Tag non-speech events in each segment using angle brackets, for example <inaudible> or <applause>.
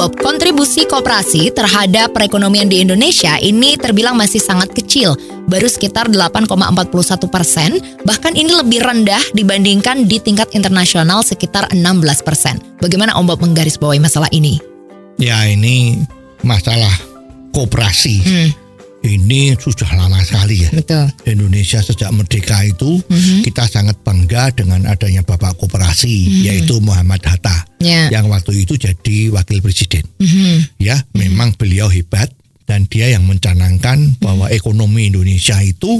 Bob, kontribusi koperasi terhadap perekonomian di Indonesia ini terbilang masih sangat kecil, baru sekitar 8,41 persen, bahkan ini lebih rendah dibandingkan di tingkat internasional sekitar 16 persen. Bagaimana Om Bob menggarisbawahi masalah ini? Ya ini masalah koperasi. Hmm, Ini sudah lama sekali ya. betul. Indonesia sejak merdeka itu kita sangat bangga dengan adanya Bapak Koperasi yaitu Muhammad Hatta Ya. yang waktu itu jadi wakil presiden. Mhm. Ya, memang beliau hebat dan dia yang mencanangkan bahwa ekonomi Indonesia itu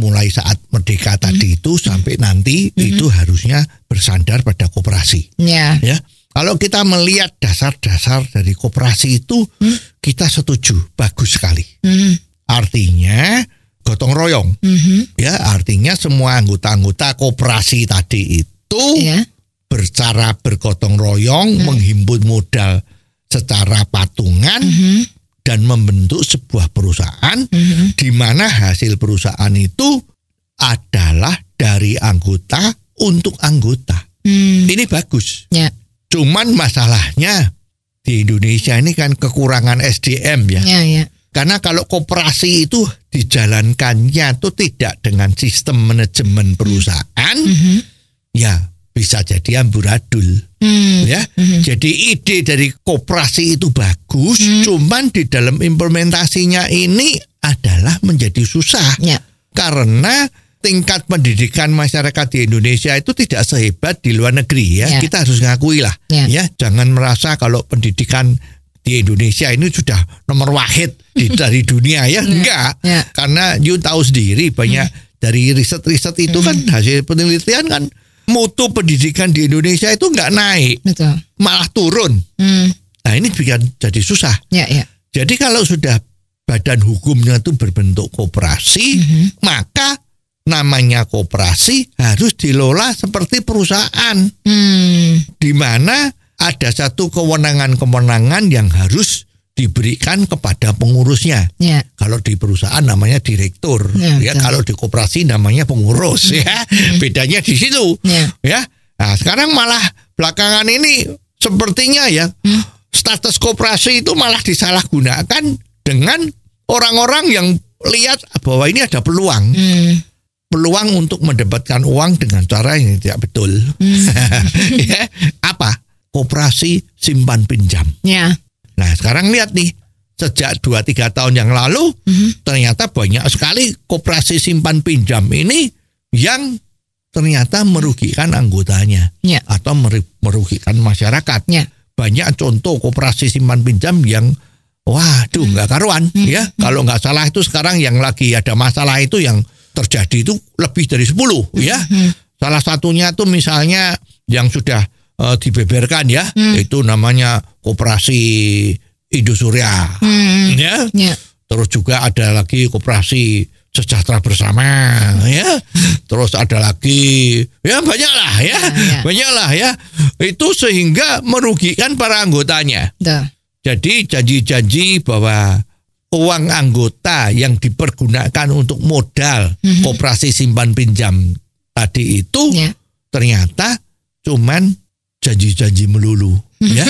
mulai saat merdeka tadi itu sampai nanti itu harusnya bersandar pada koperasi. Ya. Ya, kalau kita melihat dasar-dasar dari koperasi itu kita setuju, bagus sekali. Mhm. Artinya gotong royong. Mhm. Ya, artinya semua anggota-anggota koperasi tadi itu Ya. Bercara bergotong royong, menghimpun modal secara patungan Mhm. dan membentuk sebuah perusahaan Mhm. di mana hasil perusahaan itu adalah dari anggota untuk anggota. Hmm. Ini bagus. Ya. Cuman masalahnya di Indonesia ini kan kekurangan SDM ya. Ya, ya. Karena kalau koperasi itu dijalankannya itu tidak dengan sistem manajemen perusahaan, Mhm. ya bisa jadi amburadul. Hmm. Ya, jadi ide dari koperasi itu bagus, Hmm. cuman di dalam implementasinya ini adalah menjadi susah Ya. karena tingkat pendidikan masyarakat di Indonesia itu tidak sehebat di luar negeri ya. Ya. Kita harus ngakui lah. Ya. Ya, jangan merasa kalau pendidikan di Indonesia ini sudah nomor wahid di <laughs> dari dunia ya. Enggak. Ya. Karena you tahu sendiri banyak dari riset-riset itu kan hasil penelitian kan mutu pendidikan di Indonesia itu enggak naik, Betul. malah turun. Hmm. Nah, ini bikin jadi susah. Ya, ya. Jadi kalau sudah badan hukumnya itu berbentuk koperasi, maka namanya koperasi harus dilola seperti perusahaan Hmm. di mana ada satu kewenangan-kewenangan yang harus diberikan kepada pengurusnya. Ya. Kalau di perusahaan namanya direktur, Ya, ya, betul. kalau di koperasi namanya pengurus ya. Bedanya di situ. Ya. Ya. Nah, sekarang malah belakangan ini sepertinya ya Hmm. status koperasi itu malah disalahgunakan dengan orang-orang yang lihat bahwa ini ada peluang, Hmm. peluang untuk mendapatkan uang dengan cara yang tidak betul. Hmm. <laughs> ya, apa? Koperasi simpan pinjam. Ya. Nah, sekarang lihat nih, sejak 2-3 tahun yang lalu Mhm. ternyata banyak sekali koperasi simpan pinjam ini yang ternyata merugikan anggotanya Ya. atau merugikan masyarakat. Ya. Banyak contoh koperasi simpan pinjam yang waduh Hmm. nggak karuan ya. Kalau nggak salah itu sekarang yang lagi ada masalah itu yang terjadi itu lebih dari 10 ya. Hmm. Salah satunya tuh misalnya yang sudah eh, dibeberkan ya, Hmm. itu namanya koperasi Indosuria Hmm. ya. Ya. Terus juga ada lagi koperasi sejahtera bersama ya. Terus ada lagi ya banyak lah ya. Ya, ya. Banyak lah ya. Itu sehingga merugikan para anggotanya. Betul. Jadi janji-janji bahwa uang anggota yang dipergunakan untuk modal Mhm. koperasi simpan pinjam tadi itu Ya. ternyata cuman janji-janji melulu ya.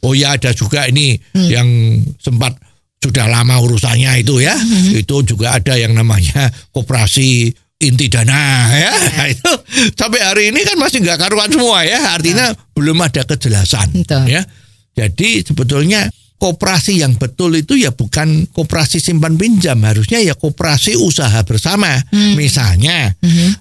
Oh ya ada juga ini yang sempat sudah lama urusannya itu ya. Itu juga ada yang namanya koperasi inti dana ya. itu sampai hari ini kan masih nggak karuan semua ya. Artinya belum ada kejelasan Betul. ya. Jadi sebetulnya koperasi yang betul itu ya bukan koperasi simpan pinjam, harusnya ya koperasi usaha bersama. Misalnya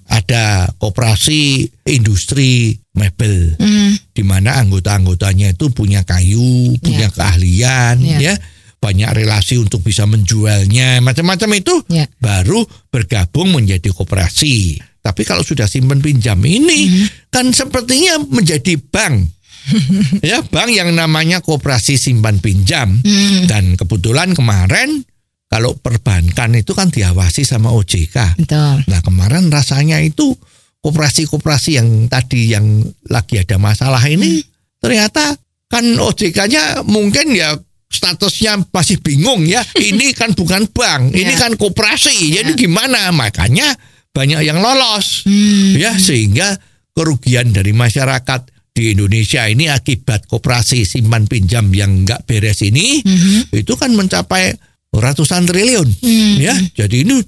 ada koperasi industri mebel Hmm. di mana anggota-anggotanya itu punya kayu, punya keahlian Ya. ya. Banyak relasi untuk bisa menjualnya, macam-macam itu Ya. baru bergabung menjadi koperasi. Tapi kalau sudah simpan pinjam ini kan sepertinya menjadi bank. <laughs> ya, bank yang namanya koperasi simpan pinjam. Hmm. Dan kebetulan kemarin kalau perbankan itu kan diawasi sama OJK. Betul. Nah, kemarin rasanya itu koperasi-koperasi yang tadi yang lagi ada masalah ini ternyata kan OJK-nya mungkin ya statusnya masih bingung ya. <laughs> Ini kan bukan bank, ini Ya. kan koperasi. Jadi gimana? Makanya banyak yang lolos. Hmm. Ya, sehingga kerugian dari masyarakat di Indonesia ini akibat koperasi simpan pinjam yang nggak beres ini itu kan mencapai ratusan triliun ya jadi ini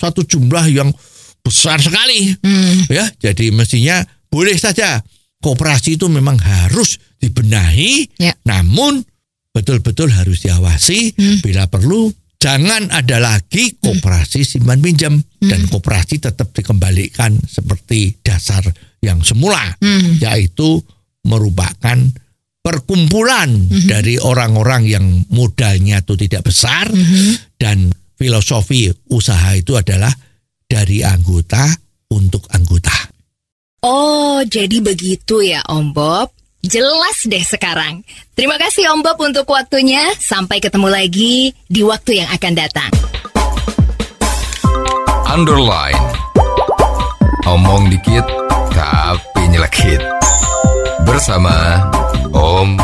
satu jumlah yang besar sekali. Hmm. ya jadi mestinya boleh saja. Koperasi itu memang harus dibenahi Ya. namun betul-betul harus diawasi. Bila perlu jangan ada lagi koperasi simpan pinjam. Dan koperasi tetap dikembalikan seperti dasar yang semula Hmm. yaitu merupakan perkumpulan dari orang-orang yang modalnya itu tidak besar. Dan filosofi usaha itu adalah dari anggota untuk anggota. Oh, jadi begitu ya Om Bob. Jelas deh sekarang. Terima kasih Om Bob untuk waktunya. Sampai ketemu lagi di waktu yang akan datang. Underline. Omong dikit tapi nyelekit. Bersama Om